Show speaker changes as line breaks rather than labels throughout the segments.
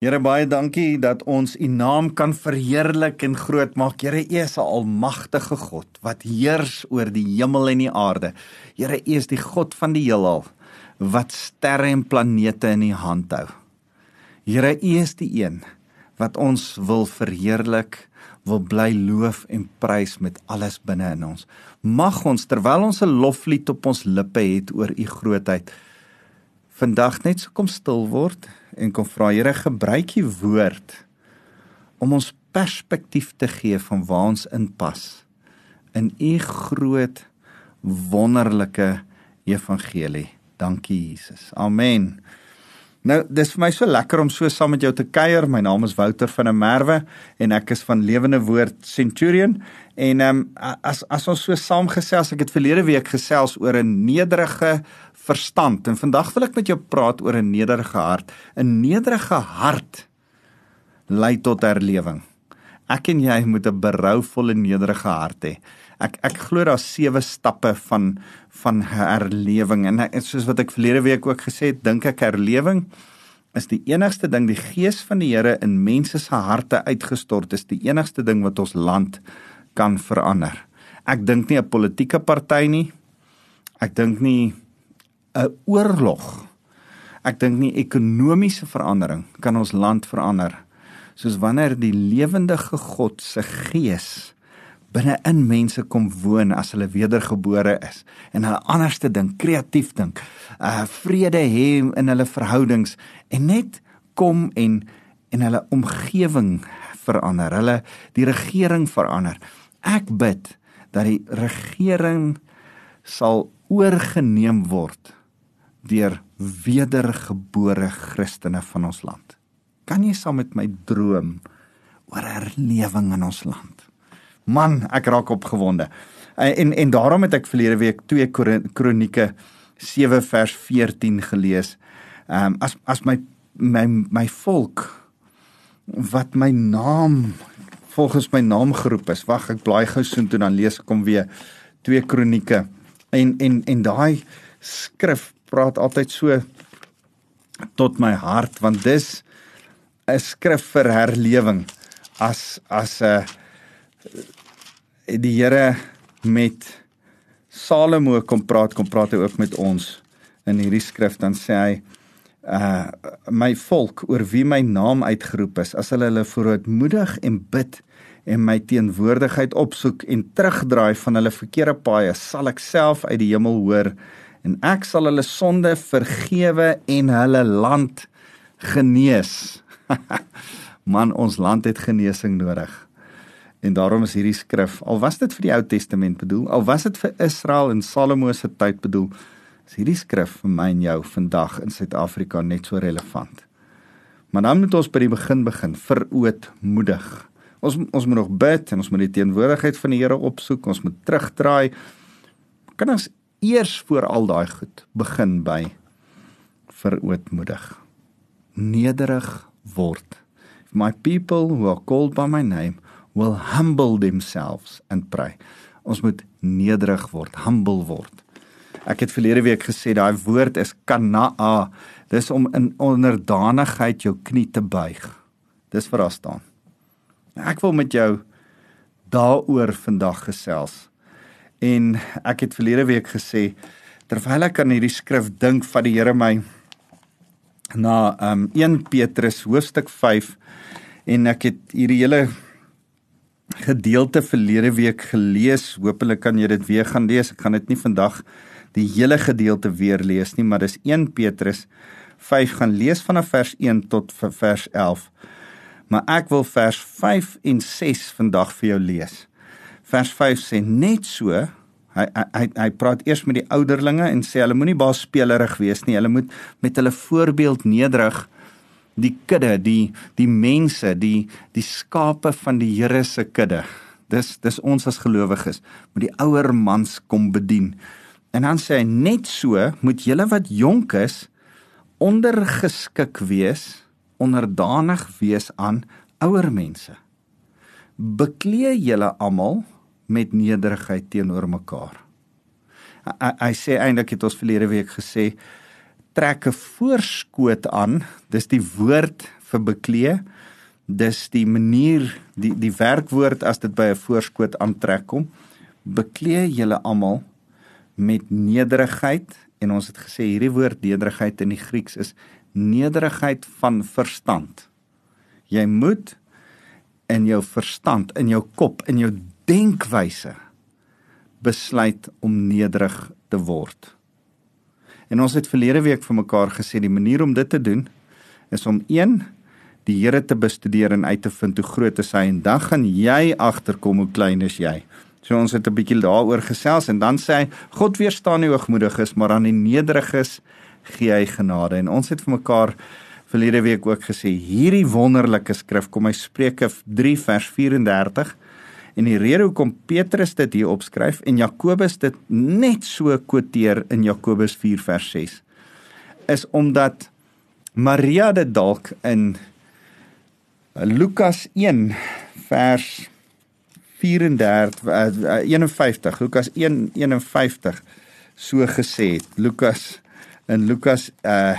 Here baie dankie dat ons U naam kan verheerlik en groot maak. Here, U is 'n almagtige God wat heers oor die hemel en die aarde. Here, U is die God van die heelal wat sterre en planete in U hand hou. Here, U is die een wat ons wil verheerlik, wil bly loof en prys met alles binne in ons. Mag ons terwyl ons 'n loflied op ons lippe het oor U grootheid, vandag net so kom stil word en kom vra Here gebruik u woord om ons perspektief te gee van waar ons inpas in u groot wonderlike evangelie. Dankie Jesus. Amen. Nou, dis vir my so lekker om so saam met jou te kuier. My naam is Wouter van der Merwe en ek is van Lewende Woord Centurion. En ehm um, as as ons so saamgesels, ek het verlede week gesels oor 'n nederige verstand en vandag wil ek met jou praat oor 'n nederige hart. 'n Nederige hart lei tot herlewing. Ek en jy moet 'n berouvolle nederige hart hê. Ek ek glo daar's sewe stappe van van herlewing en ek, soos wat ek verlede week ook gesê het, dink ek herlewing is die enigste ding die gees van die Here in mense se harte uitgestort is die enigste ding wat ons land kan verander. Ek dink nie 'n politieke party nie. Ek dink nie 'n oorlog. Ek dink nie ekonomiese verandering kan ons land verander soos wanneer die lewendige God se gees binne in mense kom woon as hulle wedergebore is en hulle anderste ding, kreatief dink, uh vrede hê in hulle verhoudings en net kom en en hulle omgewing verander, hulle die regering verander. Ek bid dat die regering sal oorgeneem word deur wedergebore Christene van ons land. Kan jy saam met my droom oor herlewing in ons land? Man, ek raak opgewonde. En en daarom het ek verlede week 2 Kronieke 7 vers 14 gelees. Ehm um, as as my my my volk wat my naam volgens my naam geroep is. Wag, ek blaai gou so toe dan lees ek hom weer 2 Kronieke. En en en daai skrif praat altyd so tot my hart want dis 'n skrif vir herlewing as as 'n uh, die Here met Salomo kom praat kom praat hy ook met ons in hierdie skrif dan sê hy uh my volk oor wie my naam uitgeroep is as hulle hulle vooruitmoedig en bid en my teenwoordigheid opsoek en terugdraai van hulle verkeerde paaie sal ek self uit die hemel hoor en ek sal hulle sonde vergewe en hulle land genees. Man, ons land het genesing nodig. En daarom is hierdie skrif, al was dit vir die Ou Testament bedoel, al was dit vir Israel in Salomo se tyd bedoel, is hierdie skrif vir my en jou vandag in Suid-Afrika net so relevant. Maar dan moet ons by die begin begin, verootmoedig. Ons ons moet nog bid en ons moet die teenwoordigheid van die Here opsoek, ons moet terugdraai. Kan ons eers voor al daai goed begin by verootmoedig. Nederig word. My people who are called by my name will humble themselves and pray. Ons moet nederig word, humble word. Ek het verlede week gesê daai woord is kanaa. Dis om in onderdanigheid jou knie te buig. Dis wat daar staan. Ek wil met jou daaroor vandag gesels. En ek het verlede week gesê terwyl ek aan hierdie skrif dink van die Here my na um 1 Petrus hoofstuk 5 en ek het hierdie hele gedeelte verlede week gelees. Hoopelik kan jy dit weer gaan lees. Ek gaan dit nie vandag die hele gedeelte weer lees nie, maar dis 1 Petrus 5 gaan lees vanaf vers 1 tot vers 11. Maar ek wil vers 5 en 6 vandag vir jou lees vers 5 sê net so hy hy hy praat eers met die ouderlinge en sê hulle moenie baie spelerig wees nie hulle moet met hulle voorbeeld nederig die kudde die die mense die die skape van die Here se kudde. Dis dis ons as gelowiges moet die ouer mans kom bedien. En dan sê hy net so moet julle wat jonk is ondergeskik wees onderdanig wees aan ouer mense. Beklee julle almal met nederigheid teenoor mekaar. Hy, hy sê eintlik het ons verlede week gesê trek 'n voorskoot aan. Dis die woord vir beklee. Dis die manier die die werkwoord as dit by 'n voorskoot aantrek kom. Beklee julle almal met nederigheid en ons het gesê hierdie woord nederigheid in die Grieks is nederigheid van verstand. Jy moet in jou verstand, in jou kop, in jou denkwyse besluit om nederig te word. En ons het verlede week vir mekaar gesê die manier om dit te doen is om 1 die Here te bestudeer en uit te vind hoe groot is hy en dan gaan jy agterkom hoe klein is jy. So ons het 'n bietjie daaroor gesels en dan sê hy God weerstaan nie hoogmoediges maar aan die nederiges gee hy genade en ons het vir mekaar verlede week ook gesê hierdie wonderlike skrif kom hy Spreuke 3 vers 34 en die rede hoekom Petrus dit hier opskryf en Jakobus dit net so quoteer in Jakobus 4 vers 6 is omdat Maria dit dalk in Lukas 1 vers 34 uh, 51 Lukas 1 51 so gesê het. Lukas in Lukas uh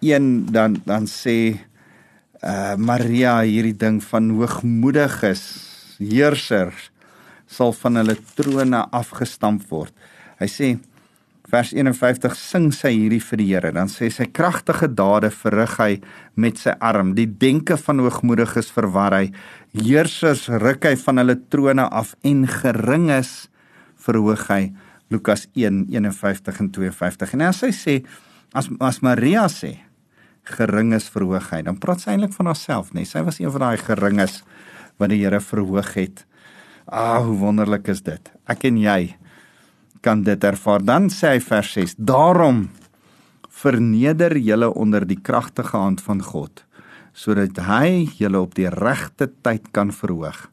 1 dan dan sê uh Maria hierdie ding van hoogmoediges heersers sal van hulle trone afgestamp word. Hy sê vers 51 sing sy hierdie vir die Here. Dan sê sy kragtige dade verrig hy met sy arm. Die denke van hoogmoediges verwar hy. Heersers ruk hy van hulle trone af en geringes verhoog hy. Lukas 1:51 en 52. En as hy sê as as Maria sê geringes verhoog hy, dan praat sy eintlik van haarself, nê? Nee. Sy was een van daai geringes wat die Here verhoog het. Ah, hoe wonderlik is dit. Ek en jy kan dit ervaar. Dan sê hy vers 6: Daarom verneder julle onder die kragtige hand van God sodat hy julle op die regte tyd kan verhoog.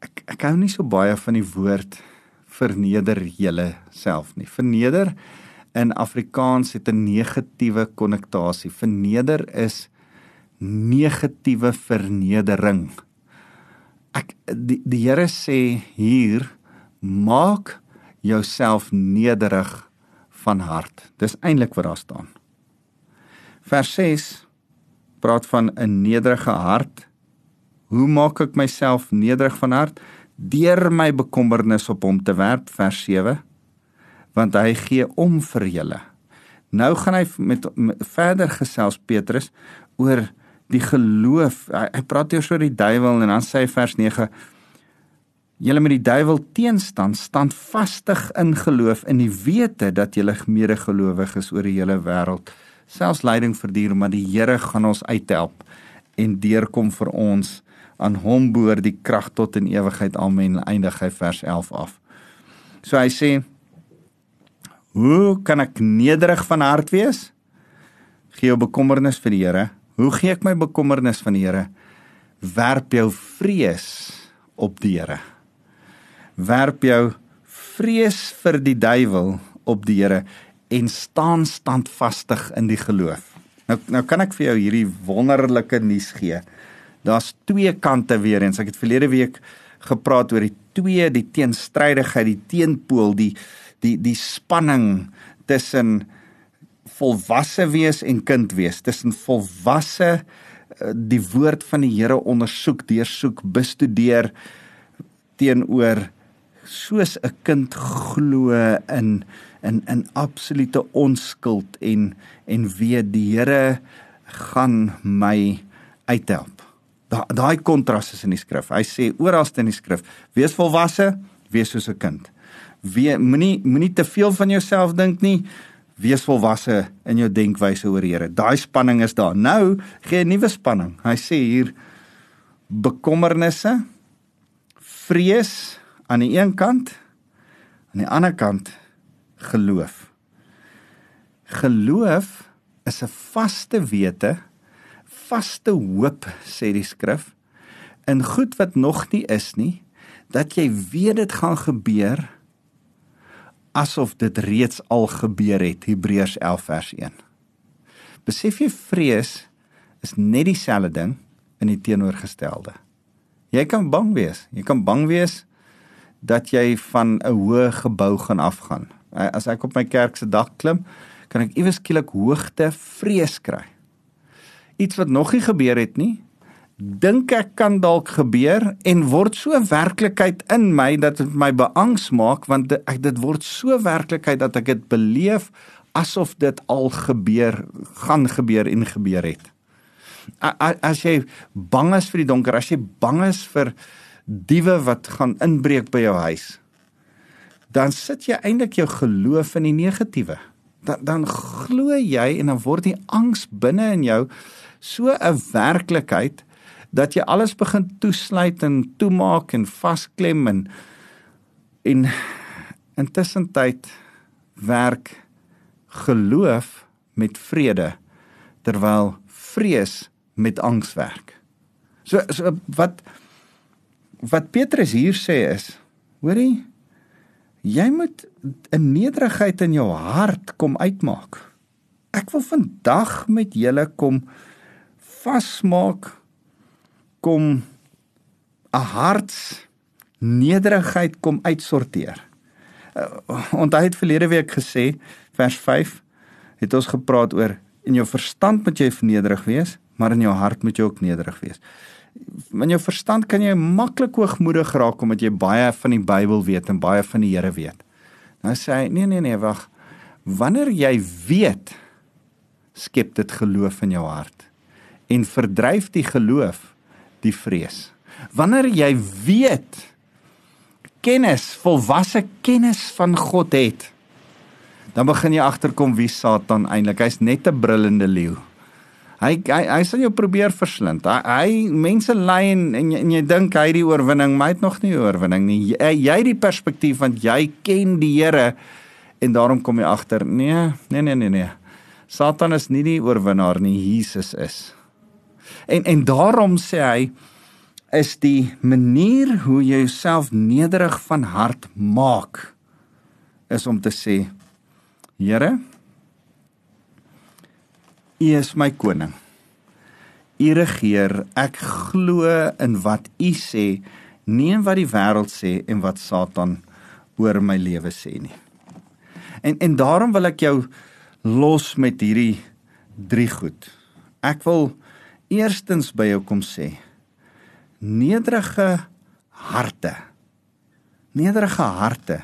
Ek ek hou nie so baie van die woord verneder julle self nie. Verneder in Afrikaans het 'n negatiewe konnotasie. Verneder is negatiewe vernedering. Ek die, die Here sê hier maak jouself nederig van hart. Dis eintlik wat daar staan. Vers 6 praat van 'n nederige hart. Hoe maak ek myself nederig van hart? Deur my bekommernis op hom te werp, vers 7. Want hy gee om vir julle. Nou gaan hy met, met verder gesels Petrus oor die geloof. Hy, hy praat eers oor die duiwel en dan sê hy vers Julle met die duiwel teenstaan, staan vastig in geloof in die wete dat julle medegelowiges oor die hele wêreld selfs lyding verduur, maar die Here gaan ons uithelp en deurkom vir ons aan hom behoort die krag tot in ewigheid. Amen. Eindig hy vers 11 af. So hy sê: Hoe kan ek nederig van hart wees? Gee jou bekommernis vir die Here. Hoe gee ek my bekommernis van die Here? Werp jou vrees op die Here werp jou vrees vir die duiwel op die Here en staan standvastig in die geloof. Nou nou kan ek vir jou hierdie wonderlike nuus gee. Daar's twee kante weer eens. Ek het verlede week gepraat oor die twee, die teenstrydigheid, die teenpool, die die die spanning tussen volwasse wees en kind wees, tussen volwasse eh, die woord van die Here ondersoek, deursoek, bestudeer teenoor soos 'n kind glo in in in absolute onskuld en en weet die Here gaan my uithelp. Daai daai kontras is in die skrif. Hy sê oral in die skrif: "Wees volwasse, wees soos 'n kind." Wie moenie moenie te veel van jouself dink nie. Wees volwasse in jou denkwyse oor Here. Daai spanning is daar. Nou gee 'n nuwe spanning. Hy sê hier bekommernisse, vrees, aan die een kant aan die ander kant geloof. Geloof is 'n vaste wete, vaste hoop sê die skrif in goed wat nog nie is nie, dat jy weet dit gaan gebeur asof dit reeds al gebeur het Hebreërs 11 vers 1. Besef jy vrees is net dieselfde ding in die teenoorgestelde. Jy kan bang wees. Jy kan bang wees dat jy van 'n hoë gebou gaan afgaan. As ek op my kerk se dak klim, kan ek iewes skielik hoogte vrees kry. iets wat nog nie gebeur het nie. Dink ek kan dalk gebeur en word so werklikheid in my dat dit my beangs maak want ek dit word so werklikheid dat ek dit beleef asof dit al gebeur, gaan gebeur en gebeur het. As jy bang is vir die donker, as jy bang is vir diewe wat gaan inbreek by jou huis, dan sit jy eintlik jou geloof in die negatiewe. Dan dan glo jy en dan word die angs binne in jou so 'n werklikheid dat jy alles begin toesluit en toemaak en vasklem en en intussen tyd werk geloof met vrede terwyl vrees met angs werk. So so wat wat Petrus hier sê is, hoorie, jy moet 'n nederigheid in jou hart kom uitmaak. Ek wil vandag met julle kom vasmaak kom 'n hart nederigheid kom uitsorteer. Uh, Onthou het verlede week gesê vers 5 het ons gepraat oor in jou verstand moet jy nederig wees, maar in jou hart moet jy ook nederig wees. In jou verstand kan jy maklik hoogmoedig raak omdat jy baie van die Bybel weet en baie van die Here weet. Nou sê hy nee nee nee wag. Wanneer jy weet skep dit geloof in jou hart en verdryf die geloof die vrees. Wanneer jy weet kennis, volwasse kennis van God het, dan begin jy agterkom wie Satan eintlik. Hy's net 'n brullende leeu. Hy hy hy sal jou probeer verslind. Hy, hy mense lei en en jy, en jy dink hy het die oorwinning, maar hy het nog nie oorwinning nie. Jy, jy het die perspektief want jy ken die Here en daarom kom jy agter, nee, nee nee nee nee. Satan is nie die oorwinnaar nie, Jesus is. En en daarom sê hy is die manier hoe jy jouself nederig van hart maak is om te sê Here U is my koning. U regeer. Ek glo in wat U sê, nie in wat die wêreld sê en wat Satan oor my lewe sê nie. En en daarom wil ek jou los met hierdie drie goed. Ek wil eerstens by jou kom sê nederige harte nederige harte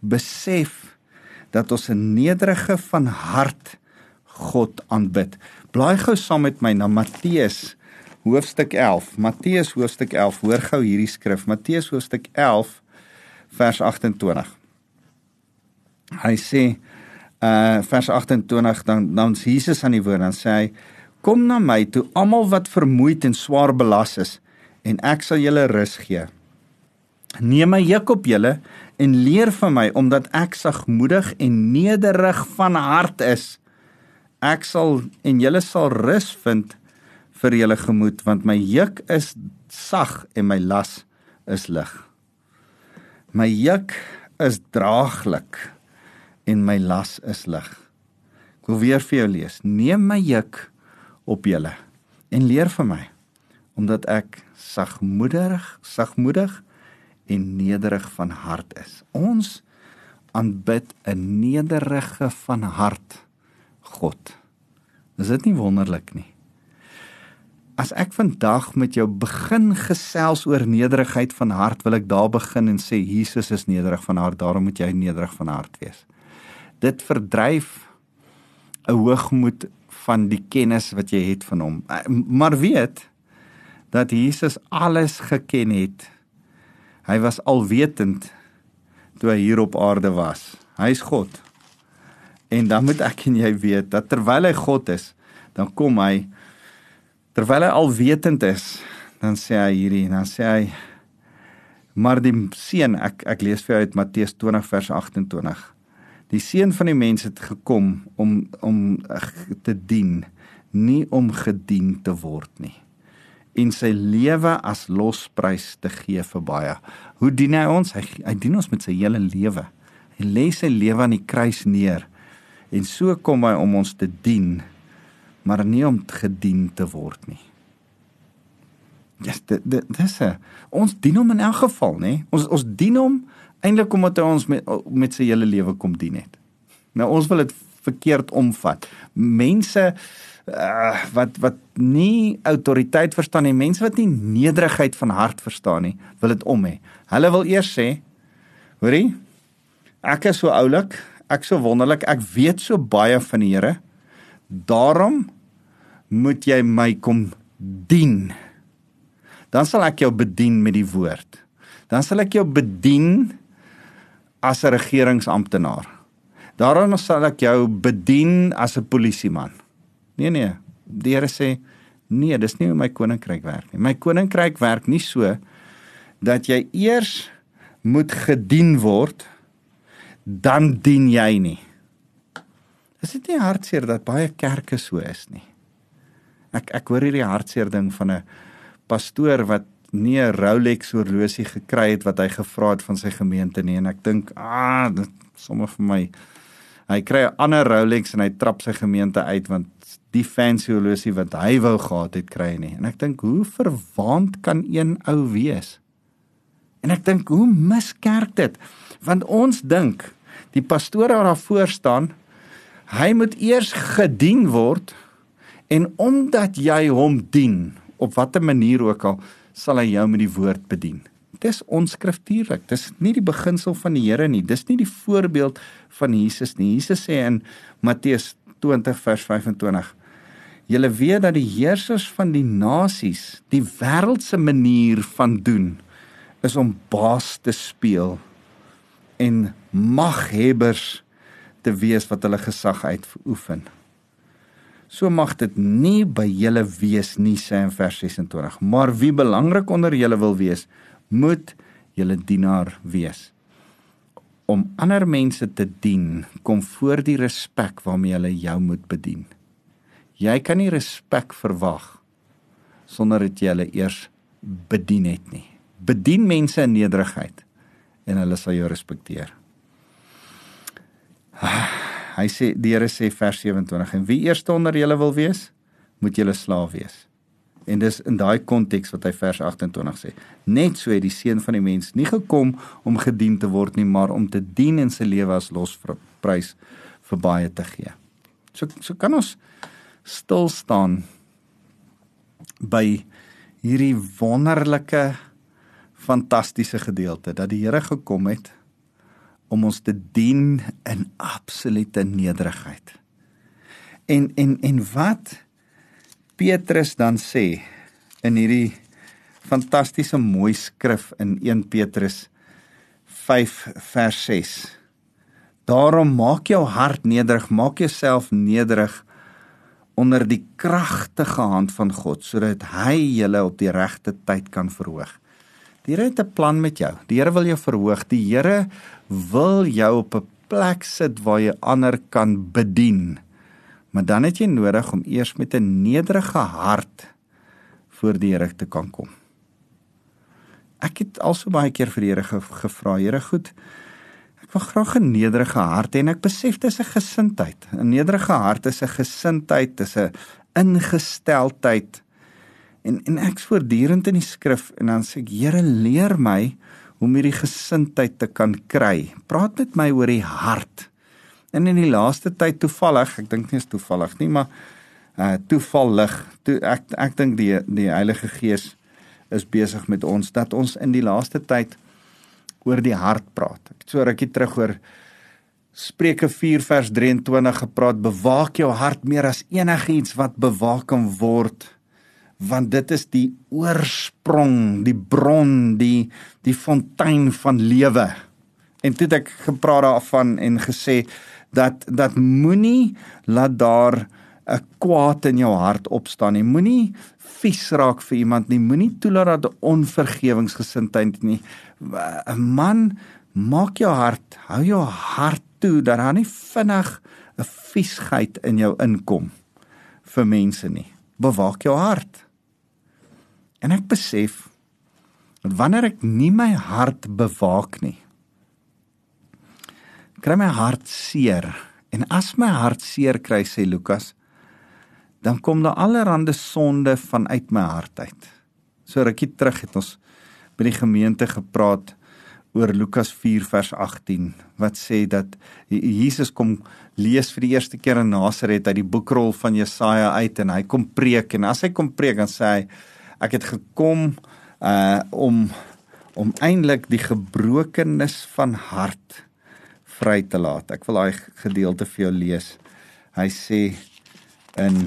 besef dat ons 'n nederige van hart God aanbid. Blaai gou saam met my na Matteus hoofstuk 11. Matteus hoofstuk 11. Hoor gou hierdie skrif. Matteus hoofstuk 11 vers 28. Hy sê uh vers 28 dan dan Jesus aan die woord dan sê hy Kom na my toe almal wat vermoeid en swaar belas is en ek sal julle rus gee. Neem my juk op julle en leer van my omdat ek sagmoedig en nederig van hart is. Ek sal en julle sal rus vind vir julle gemoed want my juk is sag en my las is lig. My juk is draaglik en my las is lig. Ek wil weer vir jou lees. Neem my juk op julle en leer van my omdat ek sagmoedig sagmoedig en nederig van hart is. Ons aanbid 'n nederige van hart God. Is dit nie wonderlik nie? As ek vandag met jou begin gesels oor nederigheid van hart wil ek daar begin en sê Jesus is nederig van hart daarom moet jy nederig van hart wees. Dit verdryf 'n hoogmoed van die kennis wat jy het van hom. Eh, maar weet dat Jesus alles geken het. Hy was alwetend toe hy hier op aarde was. Hy's God. En dan moet ek en jy weet dat terwyl hy God is, dan kom hy terwyl hy alwetend is, dan sê hy hierdie, dan sê hy maar die seun ek ek lees vir jou uit Matteus 20 vers 28 Die seun van die mens het gekom om om te dien, nie om gedien te word nie. En sy lewe as losprys te gee vir baie. Hoe dien hy ons? Hy hy dien ons met sy hele lewe. Hy lê sy lewe aan die kruis neer. En so kom hy om ons te dien, maar nie om gedien te word nie. Ja, yes, dit dis ons dien hom in elk geval, nê? Ons ons dien hom eintlik omdat hy ons met met sy hele lewe kom dien het. Nou ons wil dit verkeerd omvat. Mense uh, wat wat nie autoriteit verstaan nie, mense wat nie nederigheid van hart verstaan nie, wil dit om hê. Hulle wil eers sê, hoorie, ek is so oulik, ek so wonderlik, ek weet so baie van die Here. Daarom moet jy my kom dien. Dan sal ek jou bedien met die woord. Dan sal ek jou bedien as 'n regeringsamptenaar. Daarom sal ek jou bedien as 'n polisieman. Nee nee, die Here sê nee, dis nie hoe my koninkryk werk nie. My koninkryk werk nie so dat jy eers moet gedien word dan dien jy nie. Is dit nie hartseer dat baie kerke so is nie? Ek ek hoor hierdie hartseer ding van 'n pastoor wat nie 'n Rolex horlosie gekry het wat hy gevra het van sy gemeente nie en ek dink ah dit sommer vir my. Hy kry 'n ander Rolex en hy trap sy gemeente uit want die fancy horlosie wat hy wou gehad het kry nie. En ek dink hoe verwaand kan een ou wees? En ek dink hoe miskerk dit? Want ons dink die pastoor wat daar voor staan hy moet eers gedien word en omdat jy hom dien op watter manier ook al sal hy jou met die woord bedien. Dis onskriftuurlik. Dis nie die beginsel van die Here nie. Dis nie die voorbeeld van Jesus nie. Jesus sê in Matteus 20 vers 25: Julle weet dat die heersers van die nasies die wêreldse manier van doen is om baas te speel en maghebbers te wees wat hulle gesag uitoefen. So mag dit nie by julle wees nie sê in vers 26. Maar wie belangrik onder julle wil wees, moet julle dienaar wees. Om ander mense te dien kom voor die respek waarmee hulle jou moet bedien. Jy kan nie respek verwag sonder dat jy hulle eers bedien het nie. Bedien mense in nederigheid en hulle sal jou respekteer. Ah hy sê die Here sê vers 27 en wie eerste onder julle wil wees, moet julle slaaf wees. En dis in daai konteks wat hy vers 28 sê. Net so het die seun van die mens nie gekom om gedien te word nie, maar om te dien en sy lewe as losprys vir baie te gee. So so kan ons stil staan by hierdie wonderlike fantastiese gedeelte dat die Here gekom het om ons te dien in absolute nederigheid. En en en wat Petrus dan sê in hierdie fantastiese mooi skrif in 1 Petrus 5 vers 6. Daarom maak jou hart nederig, maak jouself nederig onder die kragtige hand van God sodat hy julle op die regte tyd kan verhoog. Die Here het 'n plan met jou. Die Here wil jou verhoog. Die Here wil jou op 'n plek sit waar jy ander kan bedien. Maar dan het jy nodig om eers met 'n nederige hart voor die Here te kan kom. Ek het al so baie keer vir die Here gevra, Here, goed. Ek wil graag 'n nederige hart hê en ek besef dis 'n gesindheid. 'n Nederige hart is 'n gesindheid, dis 'n ingesteldheid En en ek voortdurend in die skrif en dan sê ek Here leer my om hierdie gesindheid te kan kry. Praat met my oor die hart. En in die laaste tyd toevallig, ek dink nie is toevallig nie, maar uh toevallig, toe ek ek dink die die Heilige Gees is besig met ons dat ons in die laaste tyd oor die hart praat. Ek het so rukkie terug oor Spreuke 4 vers 23 gepraat, bewaak jou hart meer as enigiets wat bewaak kan word want dit is die oorsprong, die bron, die die fontein van lewe. En toe het ek gepraat daarvan en gesê dat dat moenie laat daar 'n kwaad in jou hart opstaan nie. Moenie vies raak vir iemand nie. Moenie toelaat dat onvergewingsgesindheid nie. 'n Man, maak jou hart, hou jou hart toe dat daar nie vinnig 'n viesheid in jou inkom vir mense nie. Bewaak jou hart. En ek besef dat wanneer ek nie my hart bewaak nie, kry my hart seer. En as my hart seer kry, sê Lukas, dan kom daar allerlei sonde vanuit my hart uit. So rukkie terug het ons by die gemeente gepraat oor Lukas 4 vers 18 wat sê dat Jesus kom lees vir die eerste keer in Nasaret uit die boekrol van Jesaja uit en hy kom preek en as hy kom preek dan sê hy ek het gekom uh om om eintlik die gebrokenis van hart vry te laat. Ek wil daai gedeelte vir jou lees. Hy sê in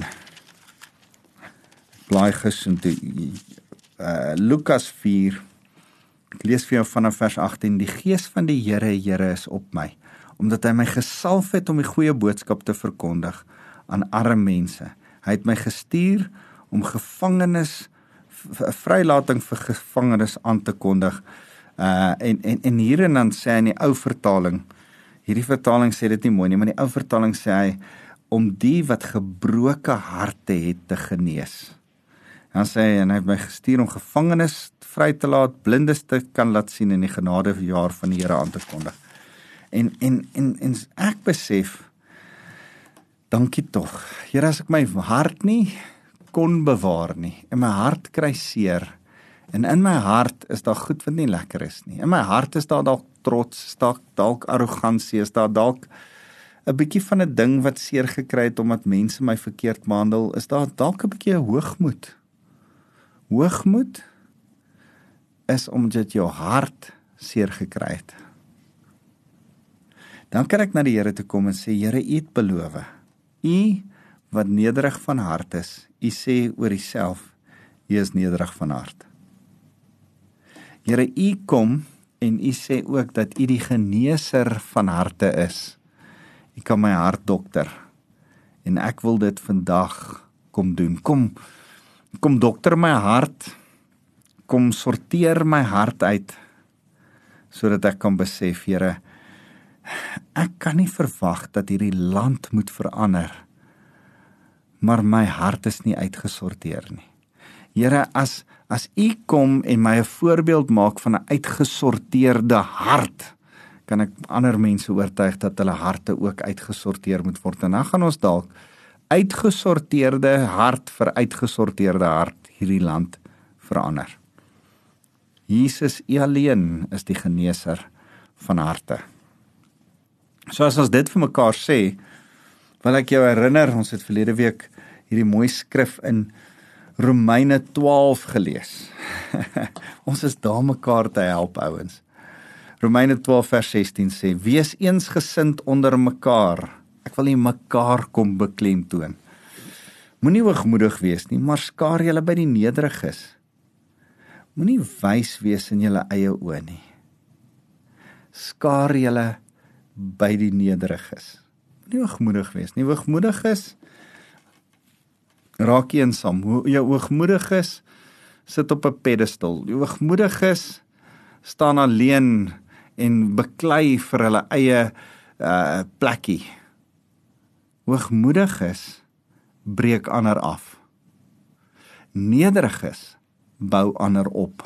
blaai gesond uh Lukas 4 Ek lees vir jou vanaf vers 18: Die Gees van die Here, Here is op my, omdat hy my gesalf het om die goeie boodskap te verkondig aan arme mense. Hy het my gestuur om gevangenes vrylating vir gevangenes aan te kondig. Uh en en en hierin dan sê hy in die ou vertaling, hierdie vertaling sê dit nie mooi nie, maar die ou vertaling sê hy om die wat gebroke harte het te genees. Dan sê hy en hy het my gestuur om gevangenes vry te laat, blindes te kan laat sien en die genade jaar van die Here aan te kondig. En en en en ek besef dankie tog. Here as ek my hart nie kon bewaar nie en my hart kry seer en in my hart is daar goed wat nie lekker is nie. In my hart is daar dalk trots, is daar dalk arrogansie, is daar dalk 'n bietjie van 'n ding wat seer gekry het omdat mense my verkeerd behandel, is daar dalk 'n bietjie hoogmoed. Hoogmoed is omdat jou hart seer gekry het. Dan kan ek na die Here toe kom en sê Here, U het beloof. U wat nederig van hart is, U sê oor Uself, U is nederig van hart. Here, U kom en U sê ook dat U die geneeser van harte is. U kan my hart dokter. En ek wil dit vandag kom doen. Kom kom dokter my hart kom sorteer my hart uit sodat ek kan besef, Here, ek kan nie verwag dat hierdie land moet verander maar my hart is nie uitgesorteer nie. Here, as as U kom en my 'n voorbeeld maak van 'n uitgesorteerde hart, kan ek ander mense oortuig dat hulle harte ook uitgesorteer moet word. En dan gaan ons dalk uitgesorteerde hart vir uitgesorteerde hart hierdie land verander. Jesus alleen is die geneeser van harte. So as ons dit vir mekaar sê, wil ek jou herinner, ons het verlede week hierdie mooi skrif in Romeine 12 gelees. ons is daar mekaar te help ouens. Romeine 12 vers 16 sê: "Wees eensgesind onder mekaar." Ek wil nie mekaar kom beklemtoon. Moenie hoogmoedig wees nie, maar skaar julle by die nederiges. Moenie wys wees in julle eie oë nie. Skaar julle by die nederiges. Moenie hoogmoedig wees nie. Hoogmoediges raak eensaam. Jou hoogmoediges sit op 'n pedestal. Die hoogmoediges staan alleen en beklei vir hulle eie uh plekkie. Hoogmoediges breek ander af. Nederiges bou ander op.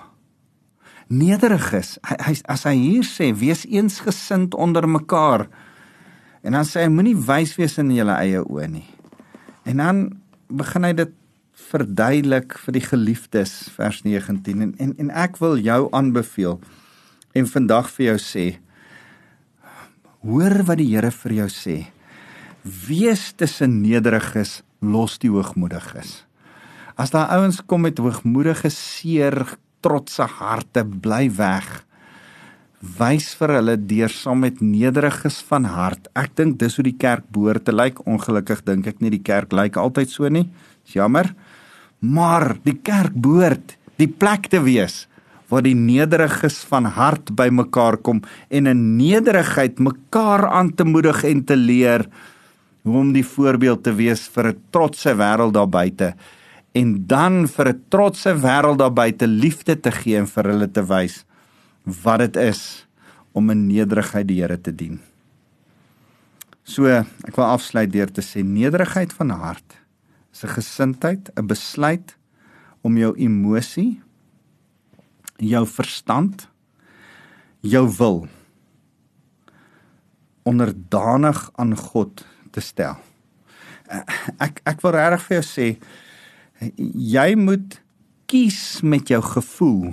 Nederig is. Hy, hy as hy hier sê wees eensgesind onder mekaar. En dan sê hy moenie wys wees in julle eie oë nie. En dan begin hy dit verduidelik vir die geliefdes vers 19 en en, en ek wil jou aanbeveel en vandag vir jou sê hoor wat die Here vir jou sê. Wees tussen nederiges, los die hoogmoediges. As daar ouens kom met hoogmoedige seer, trotse harte, bly weg. Wys vir hulle deur saam met nederiges van hart. Ek dink dis hoe die kerk behoort te lyk. Ongelukkig dink ek nie die kerk lyk altyd so nie. Dis jammer. Maar die kerk behoort die plek te wees waar die nederiges van hart bymekaar kom en in nederigheid mekaar aan te moedig en te leer hoe om die voorbeeld te wees vir 'n trotse wêreld daar buite en dan vir 'n trotse wêreld daar buite liefde te gee en vir hulle te wys wat dit is om in nederigheid die Here te dien. So, ek wil afsluit deur te sê nederigheid van hart is 'n gesindheid, 'n besluit om jou emosie, jou verstand, jou wil onderdanig aan God te stel. Ek ek wil regtig vir jou sê jy moet kies met jou gevoel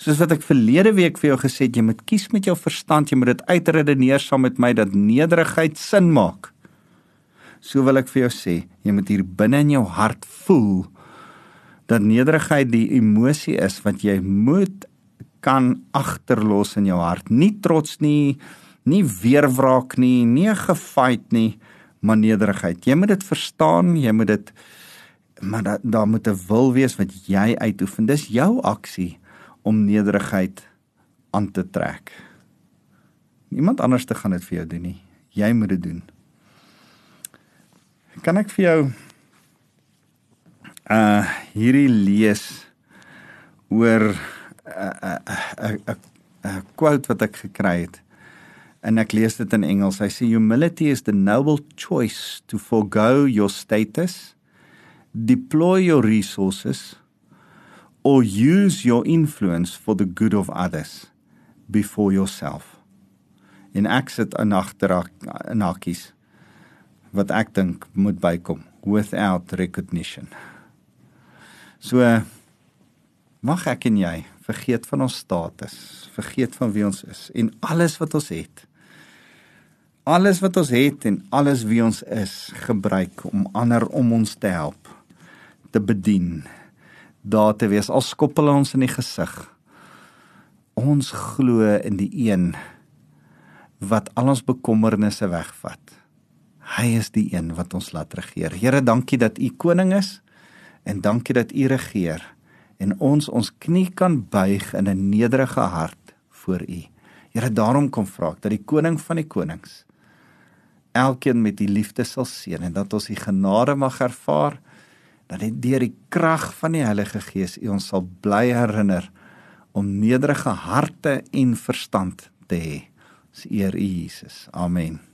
Soos wat ek verlede week vir jou gesê het, jy moet kies met jou verstand, jy moet dit uitredeneer saam met my dat nederigheid sin maak. So wil ek vir jou sê, jy moet hier binne in jou hart voel dat nederigheid die emosie is wat jy moet kan agterlos in jou hart. Nie trots nie, nie weerwraak nie, nie gefight nie, maar nederigheid. Jy moet dit verstaan, jy moet dit maar daar da moet 'n wil wees wat jy uitoefen. Dis jou aksie om nederigheid aan te trek. Niemand anders te gaan dit vir jou doen nie. Jy moet dit doen. Kan ek vir jou uh hierdie lees oor 'n uh, 'n uh, 'n uh, quote wat ek gekry het. En ek lees dit in Engels. Hy sê humility is the noble choice to forego your status, deploy your resources or use your influence for the good of others before yourself. In exit en agter nakies wat ek dink moet bykom without recognition. So mag ek en jy vergeet van ons status, vergeet van wie ons is en alles wat ons het. Alles wat ons het en alles wie ons is, gebruik om ander om ons te help, te bedien, daar te wees al skoppel ons in die gesig. Ons glo in die een wat al ons bekommernisse wegvat. Hy is die een wat ons laat regeer. Here, dankie dat U koning is en dankie dat U regeer en ons ons knie kan buig in 'n nederige hart voor U. Here, daarom kom vra ek dat die koning van die konings elkeen met die liefde sal seën en dat ons die genade mag ervaar dat dit deur die krag van die Heilige Gees U ons sal bly herinner om nederige harte en verstand te hê. Ons eer U Jesus. Amen.